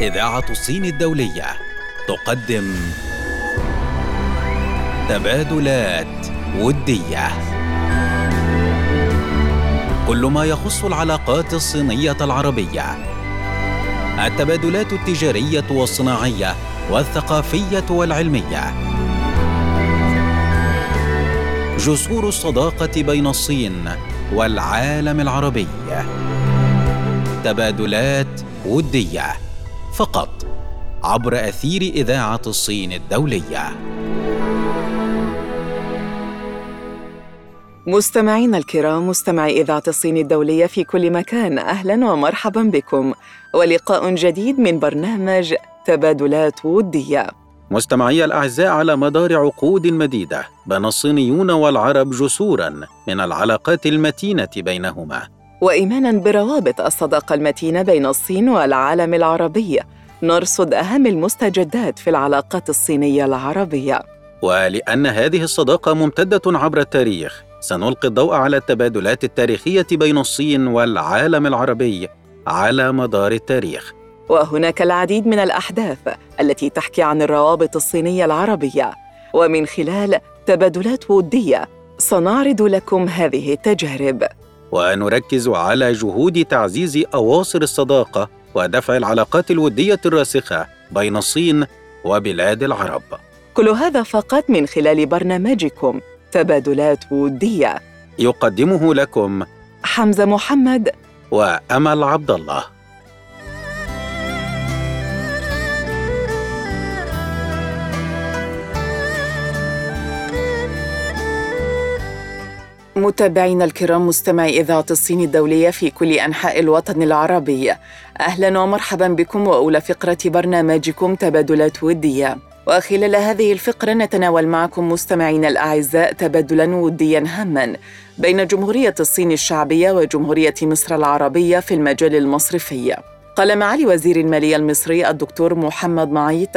إذاعة الصين الدولية. تقدم تبادلات ودية. كل ما يخص العلاقات الصينية العربية. التبادلات التجارية والصناعية والثقافية والعلمية. جسور الصداقة بين الصين والعالم العربي. تبادلات ودية. فقط عبر أثير إذاعة الصين الدولية. مستمعينا الكرام مستمعي إذاعة الصين الدولية في كل مكان أهلا ومرحبا بكم. ولقاء جديد من برنامج تبادلات ودية. مستمعي الأعزاء على مدار عقود مديدة بنى الصينيون والعرب جسورا من العلاقات المتينة بينهما. وإيمانا بروابط الصداقة المتينة بين الصين والعالم العربي. نرصد أهم المستجدات في العلاقات الصينية العربية. ولأن هذه الصداقة ممتدة عبر التاريخ سنلقي الضوء على التبادلات التاريخية بين الصين والعالم العربي على مدار التاريخ. وهناك العديد من الأحداث التي تحكي عن الروابط الصينية العربية. ومن خلال تبادلات ودية سنعرض لكم هذه التجارب. ونركز على جهود تعزيز أواصر الصداقة ودفع العلاقات الودية الراسخة بين الصين وبلاد العرب. كل هذا فقط من خلال برنامجكم تبادلات ودية. يقدمه لكم حمزة محمد وأمل عبد الله. متابعينا الكرام مستمعي إذاعة الصين الدولية في كل أنحاء الوطن العربي. أهلا ومرحبا بكم وأولى فقرة برنامجكم تبادلات ودية. وخلال هذه الفقرة نتناول معكم مستمعينا الأعزاء تبادلا وديا هاما بين جمهورية الصين الشعبية وجمهورية مصر العربية في المجال المصرفي. قال معالي وزير المالية المصري الدكتور محمد معيط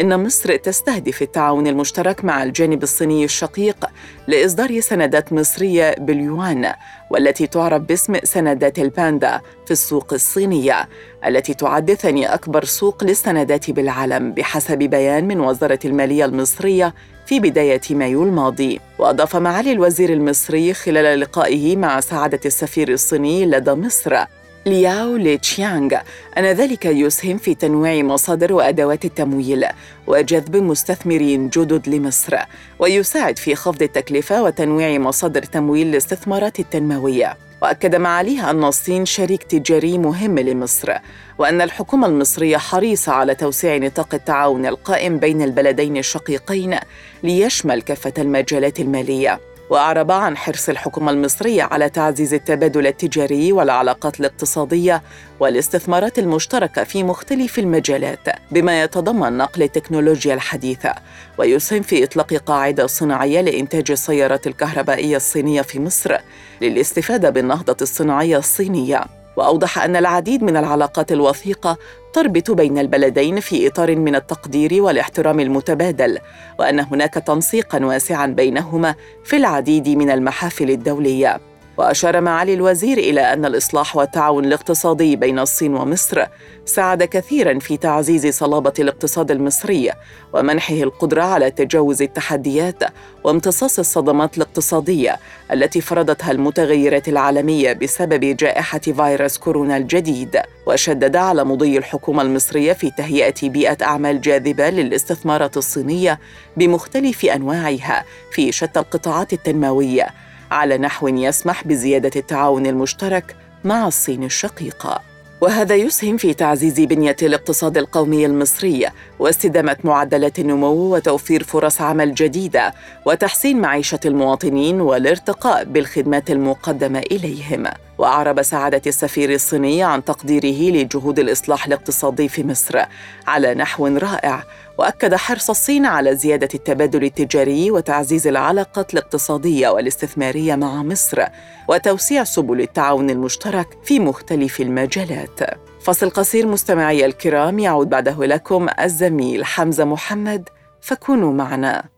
إن مصر تستهدف التعاون المشترك مع الجانب الصيني الشقيق لإصدار سندات مصرية باليوان والتي تعرف باسم سندات الباندا في السوق الصينية التي تعد ثاني أكبر سوق للسندات بالعالم بحسب بيان من وزارة المالية المصرية في بداية مايو الماضي. وأضاف معالي الوزير المصري خلال لقائه مع سعادة السفير الصيني لدى مصر لياو لي تشيانغ أن ذلك يسهم في تنويع مصادر وأدوات التمويل وجذب مستثمرين جدد لمصر ويساعد في خفض التكلفة وتنويع مصادر تمويل الاستثمارات التنموية. وأكد معاليها أن الصين شريك تجاري مهم لمصر وأن الحكومة المصرية حريصة على توسيع نطاق التعاون القائم بين البلدين الشقيقين ليشمل كافة المجالات المالية. وأعرب عن حرص الحكومة المصرية على تعزيز التبادل التجاري والعلاقات الاقتصادية والاستثمارات المشتركة في مختلف المجالات بما يتضمن نقل التكنولوجيا الحديثة. ويسهم في إطلاق قاعدة صناعية لإنتاج السيارات الكهربائية الصينية في مصر للاستفادة بالنهضة الصناعية الصينية. وأوضح أن العديد من العلاقات الوثيقة تربط بين البلدين في إطار من التقدير والاحترام المتبادل وأن هناك تنسيقا واسعا بينهما في العديد من المحافل الدولية. وأشار معالي الوزير إلى أن الإصلاح والتعاون الاقتصادي بين الصين ومصر ساعد كثيرا في تعزيز صلابة الاقتصاد المصري ومنحه القدرة على تجاوز التحديات وامتصاص الصدمات الاقتصادية التي فرضتها المتغيرات العالمية بسبب جائحة فيروس كورونا الجديد. وشدد على مضي الحكومة المصرية في تهيئة بيئة أعمال جاذبة للاستثمارات الصينية بمختلف أنواعها في شتى القطاعات التنموية. على نحو يسمح بزيادة التعاون المشترك مع الصين الشقيقه وهذا يسهم في تعزيز بنية الاقتصاد القومي المصري واستدامة معدلات النمو وتوفير فرص عمل جديدة وتحسين معيشة المواطنين والارتقاء بالخدمات المقدمة إليهم. وأعرب سعادة السفير الصيني عن تقديره لجهود الإصلاح الاقتصادي في مصر على نحو رائع. وأكد حرص الصين على زيادة التبادل التجاري وتعزيز العلاقات الاقتصادية والاستثمارية مع مصر وتوسيع سبل التعاون المشترك في مختلف المجالات. فصل قصير مستمعي الكرام يعود بعده لكم الزميل حمزة محمد فكونوا معنا.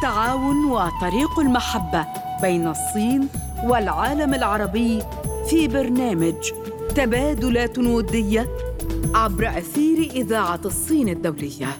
التعاون وطريق المحبة بين الصين والعالم العربي في برنامج تبادلات ودية عبر أثير إذاعة الصين الدولية.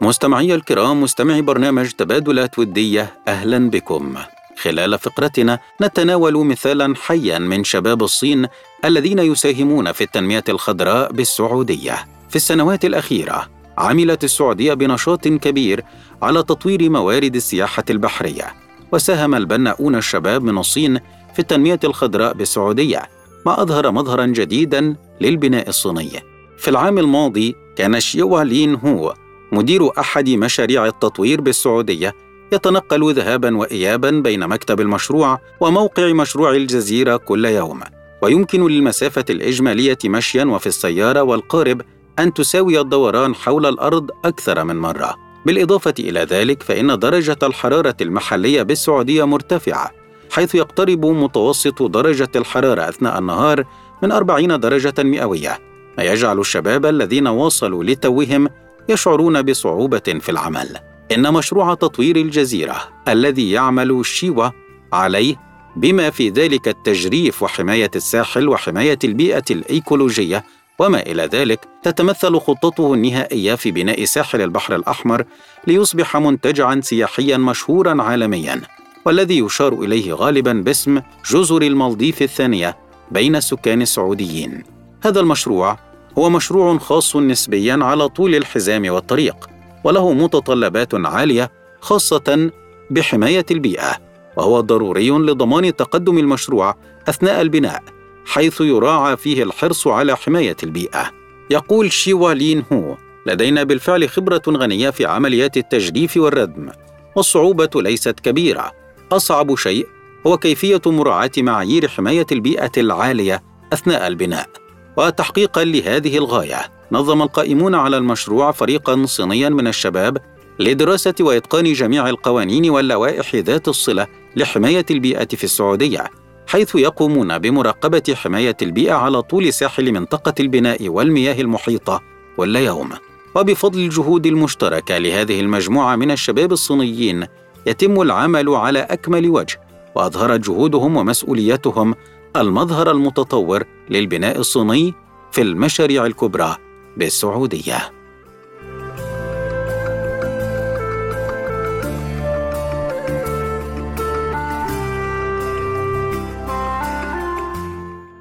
مستمعي الكرام مستمعي برنامج تبادلات ودية أهلا بكم. خلال فقرتنا نتناول مثالا حيا من شباب الصين الذين يساهمون في التنمية الخضراء بالسعودية. في السنوات الأخيرة عملت السعودية بنشاط كبير على تطوير موارد السياحة البحرية وساهم البناؤون الشباب من الصين في التنمية الخضراء بالسعودية ما أظهر مظهرا جديدا للبناء الصيني. في العام الماضي كان شيوا لين هو مدير أحد مشاريع التطوير بالسعودية يتنقل ذهابا وإيابا بين مكتب المشروع وموقع مشروع الجزيرة كل يوم ويمكن للمسافة الإجمالية مشيا وفي السيارة والقارب أن تساوي الدوران حول الأرض أكثر من مرة. بالإضافة إلى ذلك فإن درجة الحرارة المحلية بالسعودية مرتفعة، حيث يقترب متوسط درجة الحرارة أثناء النهار من 40 درجة مئوية، ما يجعل الشباب الذين واصلوا لتوهم يشعرون بصعوبة في العمل. إن مشروع تطوير الجزيرة الذي يعمل شيوا عليه بما في ذلك التجريف وحماية الساحل وحماية البيئة الإيكولوجية وما إلى ذلك تتمثل خطته النهائية في بناء ساحل البحر الأحمر ليصبح منتجعا سياحيا مشهورا عالميا والذي يشار إليه غالبا باسم جزر المالديف الثانية بين السكان السعوديين. هذا المشروع هو مشروع خاص نسبيا على طول الحزام والطريق وله متطلبات عالية خاصة بحماية البيئة وهو ضروري لضمان تقدم المشروع أثناء البناء. حيث يراعى فيه الحرص على حماية البيئة. يقول شيوالين هو لدينا بالفعل خبرة غنية في عمليات التجديف والردم والصعوبة ليست كبيرة. أصعب شيء هو كيفية مراعاة معايير حماية البيئة العالية أثناء البناء. وتحقيقا لهذه الغاية نظم القائمون على المشروع فريقا صينيا من الشباب لدراسة وإتقان جميع القوانين واللوائح ذات الصلة لحماية البيئة في السعودية. حيث يقومون بمراقبة حماية البيئة على طول ساحل منطقة البناء والمياه المحيطة كل يوم وبفضل الجهود المشتركة لهذه المجموعة من الشباب الصينيين يتم العمل على أكمل وجه وأظهرت جهودهم ومسؤوليتهم المظهر المتطور للبناء الصيني في المشاريع الكبرى بالسعودية.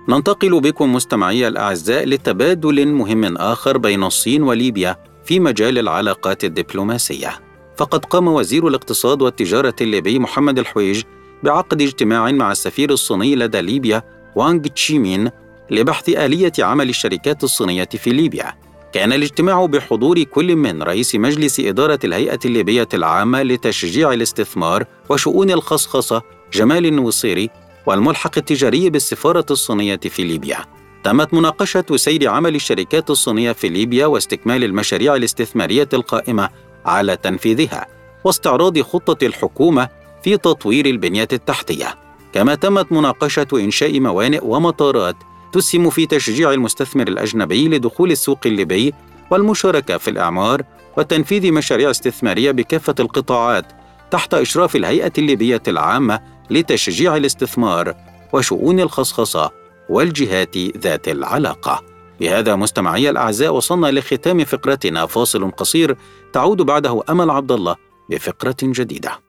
ننتقل بكم مستمعي الأعزاء لتبادل مهم آخر بين الصين وليبيا في مجال العلاقات الدبلوماسية فقد قام وزير الاقتصاد والتجارة الليبي محمد الحويج بعقد اجتماع مع السفير الصيني لدى ليبيا وانغ تشيمين لبحث آلية عمل الشركات الصينية في ليبيا. كان الاجتماع بحضور كل من رئيس مجلس إدارة الهيئة الليبية العامة لتشجيع الاستثمار وشؤون الخصخصة جمال النوصيري والملحق التجاري بالسفارة الصينية في ليبيا. تمت مناقشة سير عمل الشركات الصينية في ليبيا واستكمال المشاريع الاستثمارية القائمة على تنفيذها، واستعراض خطة الحكومة في تطوير البنية التحتية. كما تمت مناقشة إنشاء موانئ ومطارات تسهم في تشجيع المستثمر الأجنبي لدخول السوق الليبي والمشاركة في الإعمار وتنفيذ مشاريع استثمارية بكافة القطاعات تحت إشراف الهيئة الليبية العامة لتشجيع الاستثمار وشؤون الخصخصة والجهات ذات العلاقة. بهذا مستمعي الأعزاء وصلنا لختام فقرتنا فاصل قصير تعود بعده أمل عبد الله بفقرة جديدة.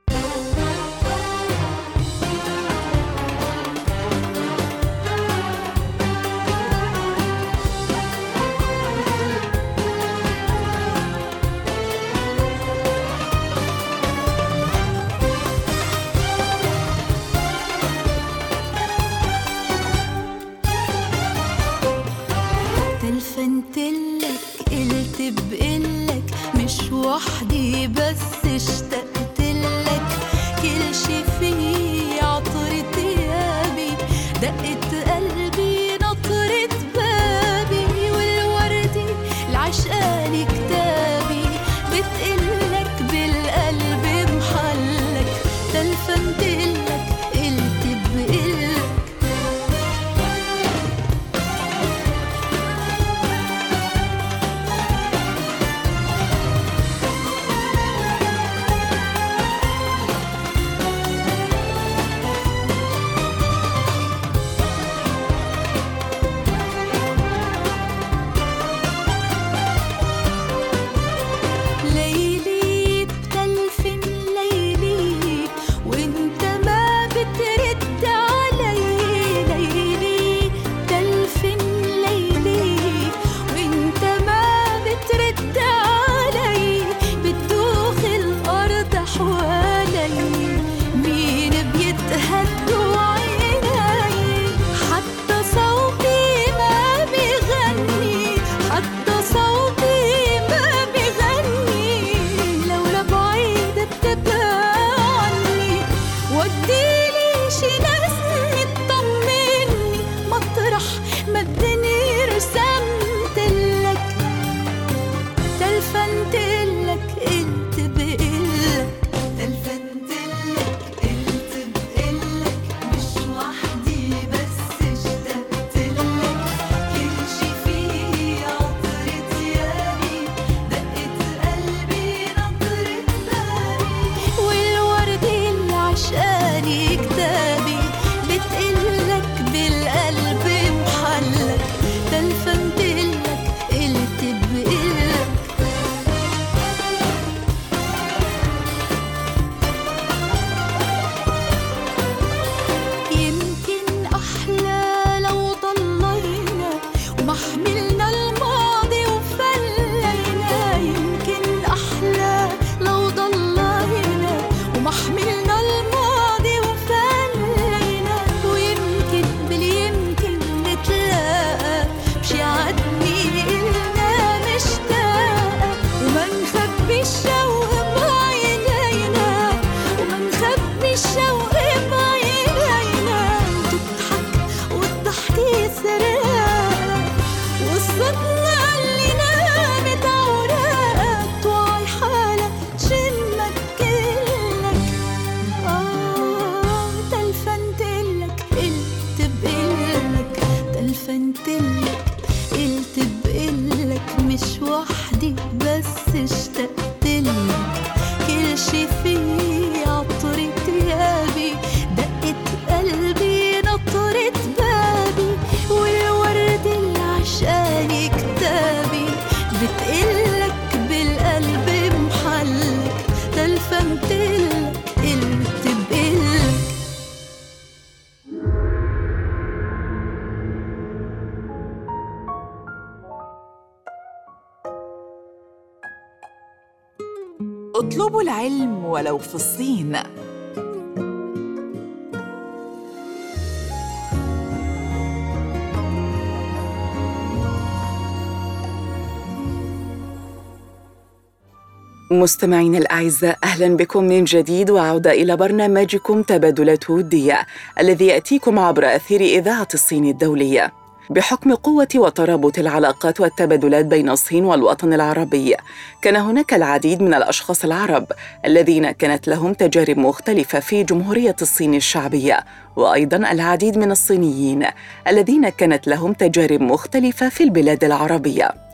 اطلبوا العلم ولو في الصين. مستمعينا الأعزاء أهلا بكم من جديد وعودة إلى برنامجكم تبادلات ودية الذي يأتيكم عبر أثير إذاعة الصين الدولية. بحكم قوة وترابط العلاقات والتبادلات بين الصين والوطن العربي. كان هناك العديد من الأشخاص العرب الذين كانت لهم تجارب مختلفة في جمهورية الصين الشعبية وأيضا العديد من الصينيين الذين كانت لهم تجارب مختلفة في البلاد العربية.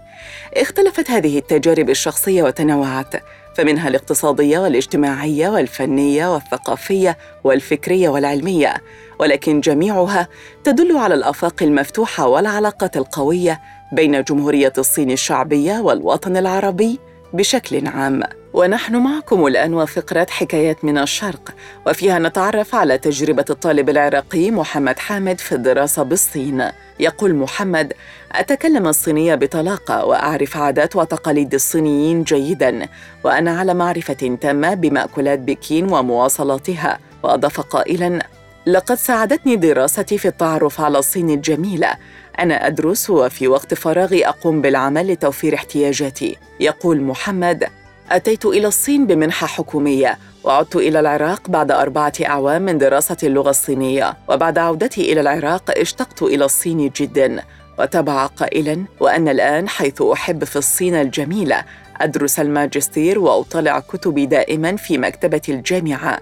اختلفت هذه التجارب الشخصية وتنوعت فمنها الاقتصادية والاجتماعية والفنية والثقافية والفكرية والعلمية ولكن جميعها تدل على الأفاق المفتوحة والعلاقات القوية بين جمهورية الصين الشعبية والوطن العربي بشكل عام. ونحن معكم الآن وفقرة حكايات من الشرق وفيها نتعرف على تجربة الطالب العراقي محمد حامد في الدراسة بالصين. يقول محمد أتكلم الصينية بطلاقة وأعرف عادات وتقاليد الصينيين جيداً وأنا على معرفة تامة بمأكولات بكين ومواصلاتها. وأضاف قائلاً لقد ساعدتني دراستي في التعرف على الصين الجميلة. أنا أدرس وفي وقت فراغي أقوم بالعمل لتوفير احتياجاتي. يقول محمد أتيت إلى الصين بمنحة حكومية وعدت إلى العراق بعد أربعة أعوام من دراسة اللغة الصينية وبعد عودتي إلى العراق اشتقت إلى الصين جداً وتبع قائلا وأنا الآن حيث أحب في الصين الجميلة أدرس الماجستير وأطلع كتبي دائما في مكتبة الجامعة.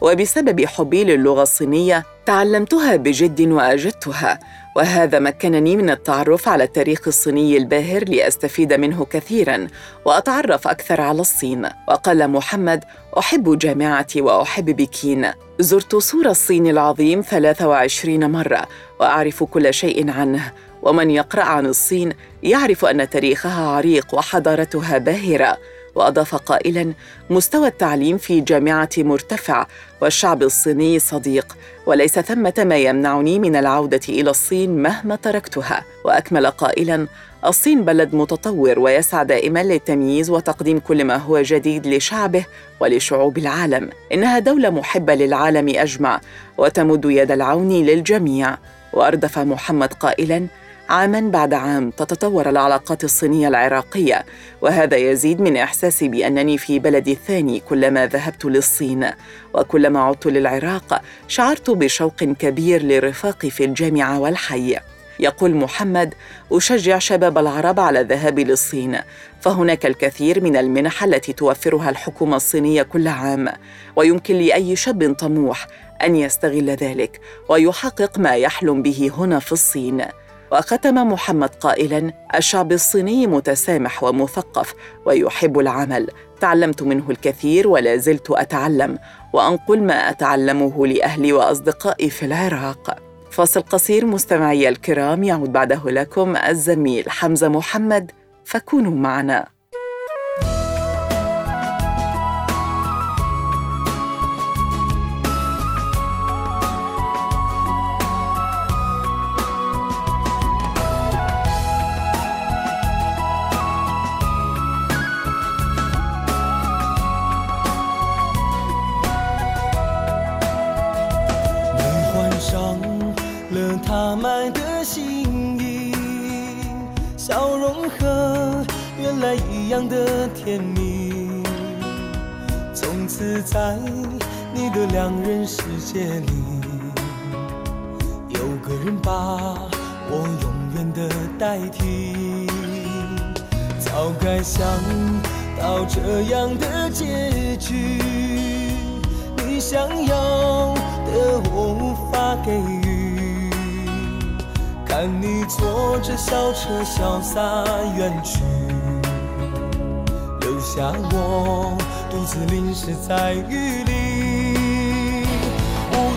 وبسبب حبي للغة الصينية تعلمتها بجد وأجدتها. وهذا مكنني من التعرف على التاريخ الصيني الباهر لأستفيد منه كثيرا وأتعرف أكثر على الصين. وقال محمد أحب جامعتي وأحب بكين. زرت سور الصين العظيم 23 مرة وأعرف كل شيء عنه. ومن يقرأ عن الصين يعرف أن تاريخها عريق وحضارتها باهرة. وأضاف قائلا مستوى التعليم في جامعة مرتفع والشعب الصيني صديق وليس ثمة ما يمنعني من العودة إلى الصين مهما تركتها. وأكمل قائلا الصين بلد متطور ويسعى دائما للتمييز وتقديم كل ما هو جديد لشعبه ولشعوب العالم. إنها دولة محبة للعالم أجمع وتمد يد العون للجميع. وأردف محمد قائلا عاما بعد عام تتطور العلاقات الصينية العراقية وهذا يزيد من احساسي بأنني في بلدي الثاني كلما ذهبت للصين. وكلما عدت للعراق شعرت بشوق كبير لرفاقي في الجامعة والحي. يقول محمد أشجع شباب العرب على الذهاب للصين فهناك الكثير من المنح التي توفرها الحكومة الصينية كل عام ويمكن لاي شاب طموح أن يستغل ذلك ويحقق ما يحلم به هنا في الصين. وختم محمد قائلا الشعب الصيني متسامح ومثقف ويحب العمل. تعلمت منه الكثير ولا زلت أتعلم وأنقل ما أتعلمه لأهلي وأصدقائي في العراق. فاصل قصير مستمعي الكرام يعود بعده لكم الزميل حمزة محمد فكونوا معنا. 界里，有个人把我永远的代替。早该想到这样的结局，你想要的我无法给予。看你坐着小车潇洒远去，留下我独自淋湿在雨里。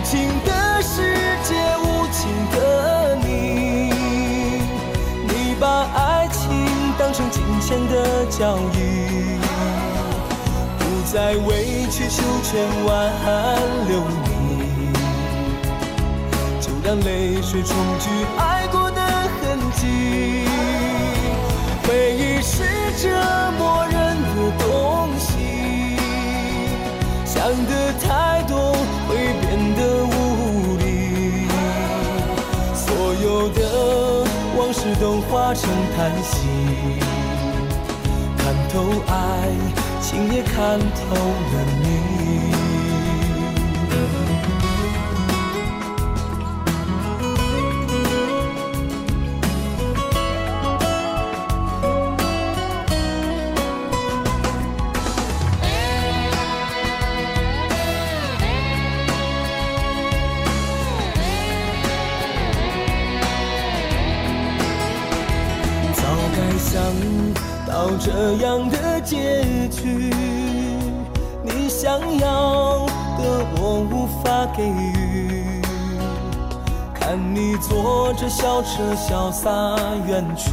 情的世界，无情的你，你把爱情当成金钱的交易，不再委曲求全挽留你，就让泪水冲去爱过的痕迹。回忆是折磨人的东西，想的太多都化成叹息。看透爱情，也看透了小车潇洒远去，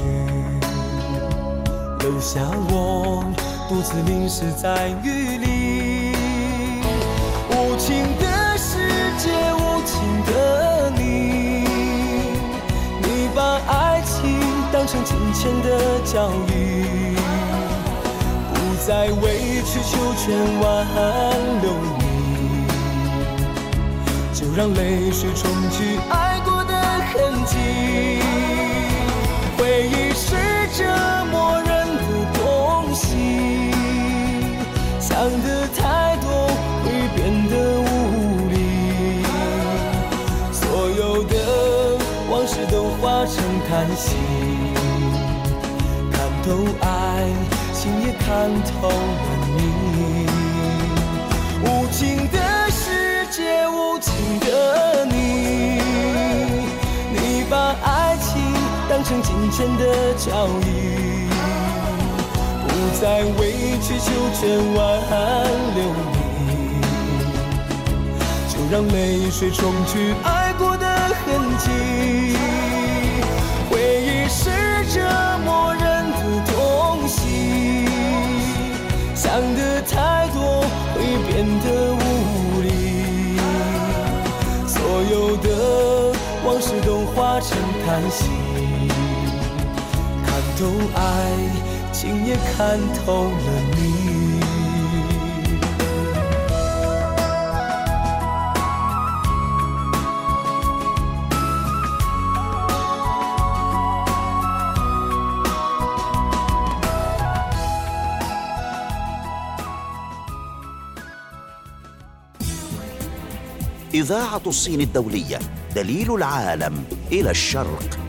留下我独自淋湿在雨里。无情的世界，无情的你，你把爱情当成金钱的交易。不再委曲求全挽留你，就让泪水冲去爱看透了你，无情的世界，无情的你，你把爱情当成金钱的交易，不再委曲求全挽留你，就让泪水冲去爱太多会变得无力，所有的往事都化成叹息。看透爱情，也看透了你。إذاعة الصين الدولية دليل العالم إلى الشرق.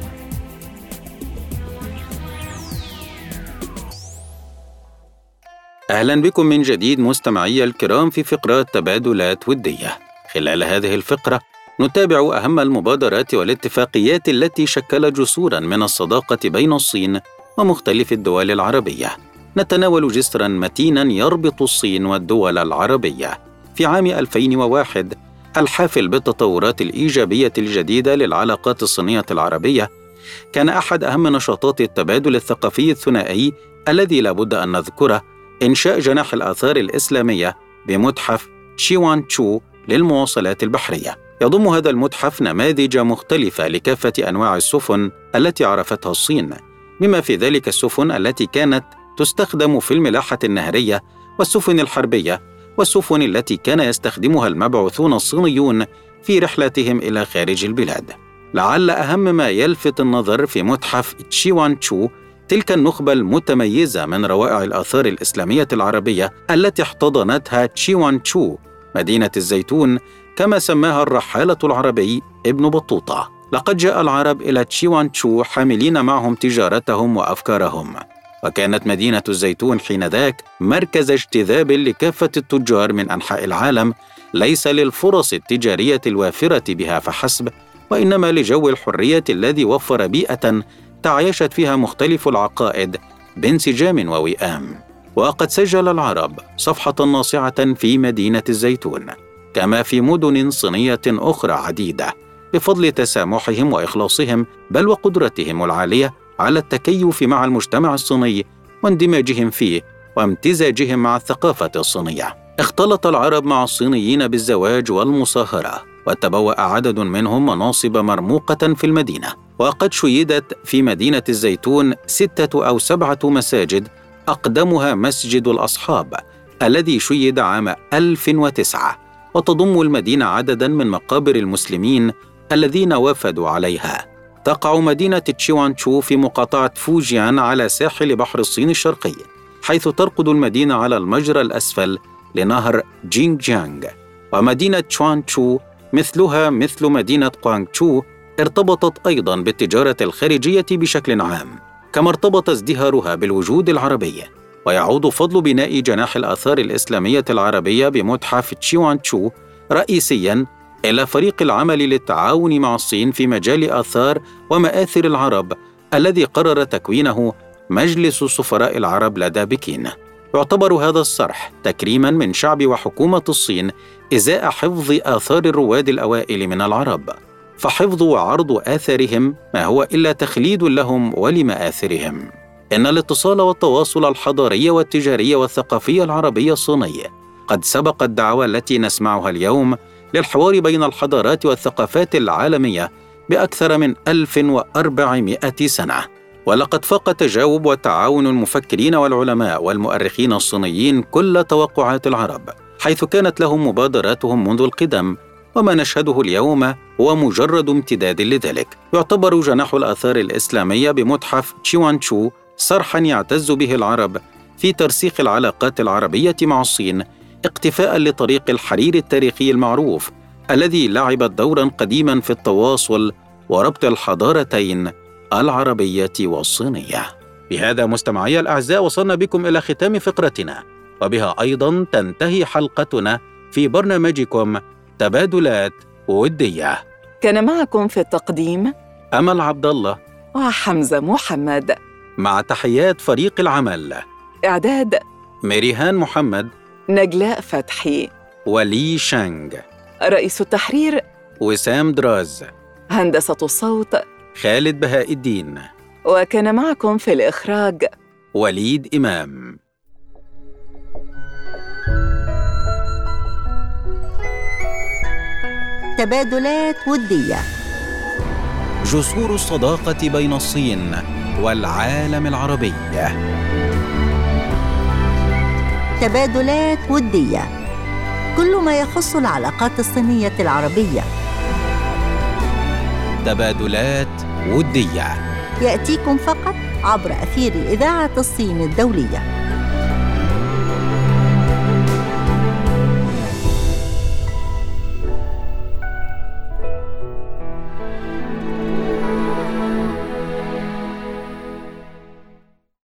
أهلا بكم من جديد مستمعي الكرام في فقرات تبادلات ودية. خلال هذه الفقرة نتابع أهم المبادرات والاتفاقيات التي شكلت جسورا من الصداقة بين الصين ومختلف الدول العربية. نتناول جسرا متينا يربط الصين والدول العربية. في عام 2001 الحافل بالتطورات الإيجابية الجديدة للعلاقات الصينية العربية كان أحد أهم نشاطات التبادل الثقافي الثنائي الذي لا بد أن نذكره إنشاء جناح الآثار الإسلامية بمتحف شيوان تشو للمواصلات البحرية. يضم هذا المتحف نماذج مختلفة لكافة أنواع السفن التي عرفتها الصين بما في ذلك السفن التي كانت تستخدم في الملاحة النهرية والسفن الحربية والسفن التي كان يستخدمها المبعوثون الصينيون في رحلاتهم إلى خارج البلاد. لعل أهم ما يلفت النظر في متحف تشيوان تشو تلك النخبة المتميزة من روائع الآثار الإسلامية العربية التي احتضنتها تشيوان تشو مدينة الزيتون كما سماها الرحالة العربي ابن بطوطة. لقد جاء العرب إلى تشيوان تشو حاملين معهم تجارتهم وأفكارهم وكانت مدينة الزيتون حينذاك مركز اجتذاب لكافة التجار من أنحاء العالم ليس للفرص التجارية الوافرة بها فحسب وإنما لجو الحرية الذي وفر بيئة تعايشت فيها مختلف العقائد بانسجام ووئام. وقد سجل العرب صفحة ناصعة في مدينة الزيتون كما في مدن صينية أخرى عديدة بفضل تسامحهم وإخلاصهم بل وقدرتهم العالية على التكيف مع المجتمع الصيني واندماجهم فيه وامتزاجهم مع الثقافة الصينية. اختلط العرب مع الصينيين بالزواج والمصاهرة، وتبوأ عدد منهم مناصب مرموقة في المدينة، وقد شيدت في مدينة الزيتون ستة أو سبعة مساجد أقدمها مسجد الأصحاب الذي شيد عام 1009 وتضم المدينة عددا من مقابر المسلمين الذين وافدوا عليها. تقع مدينة تشيوانشو في مقاطعة فوجيان على ساحل بحر الصين الشرقي حيث ترقد المدينة على المجرى الأسفل لنهر جينجيانغ. ومدينة تشوانشو مثلها مثل مدينة قوانغتشو ارتبطت أيضا بالتجارة الخارجية بشكل عام كما ارتبط ازدهارها بالوجود العربي. ويعود فضل بناء جناح الآثار الإسلامية العربية بمتحف تشيوانشو رئيسيا إلى فريق العمل للتعاون مع الصين في مجال آثار ومآثر العرب الذي قرر تكوينه مجلس سفراء العرب لدى بكين. يعتبر هذا الصرح تكريما من شعب وحكومة الصين إزاء حفظ آثار الرواد الأوائل من العرب. فحفظ وعرض آثارهم ما هو إلا تخليد لهم ولمآثرهم. إن الاتصال والتواصل الحضاري والتجاري والثقافي العربي الصيني قد سبق الدعوة التي نسمعها اليوم للحوار بين الحضارات والثقافات العالمية بأكثر من 1400 سنة. ولقد فاق تجاوب وتعاون المفكرين والعلماء والمؤرخين الصينيين كل توقعات العرب حيث كانت لهم مبادراتهم منذ القدم. وما نشهده اليوم هو مجرد امتداد لذلك. يعتبر جناح الآثار الإسلامية بمتحف تشيوانشو صرحا يعتز به العرب في ترسيخ العلاقات العربية مع الصين اقتفاء لطريق الحرير التاريخي المعروف الذي لعب دورا قديما في التواصل وربط الحضارتين العربية والصينية. بهذا مستمعي الأعزاء وصلنا بكم إلى ختام فقرتنا وبها أيضا تنتهي حلقتنا في برنامجكم تبادلات ودية. كان معكم في التقديم أمل عبد الله وحمزة محمد مع تحيات فريق العمل إعداد ميريهان محمد نجلاء فتحي. ولي شانغ. رئيس التحرير. وسام دراز. هندسة الصوت. خالد بهاء الدين. وكان معكم في الإخراج. وليد إمام. تبادلات ودية. جسور الصداقة بين الصين والعالم العربي. تبادلات ودية. كل ما يخص العلاقات الصينية العربية. تبادلات ودية. يأتيكم فقط عبر أثير إذاعة الصين الدولية.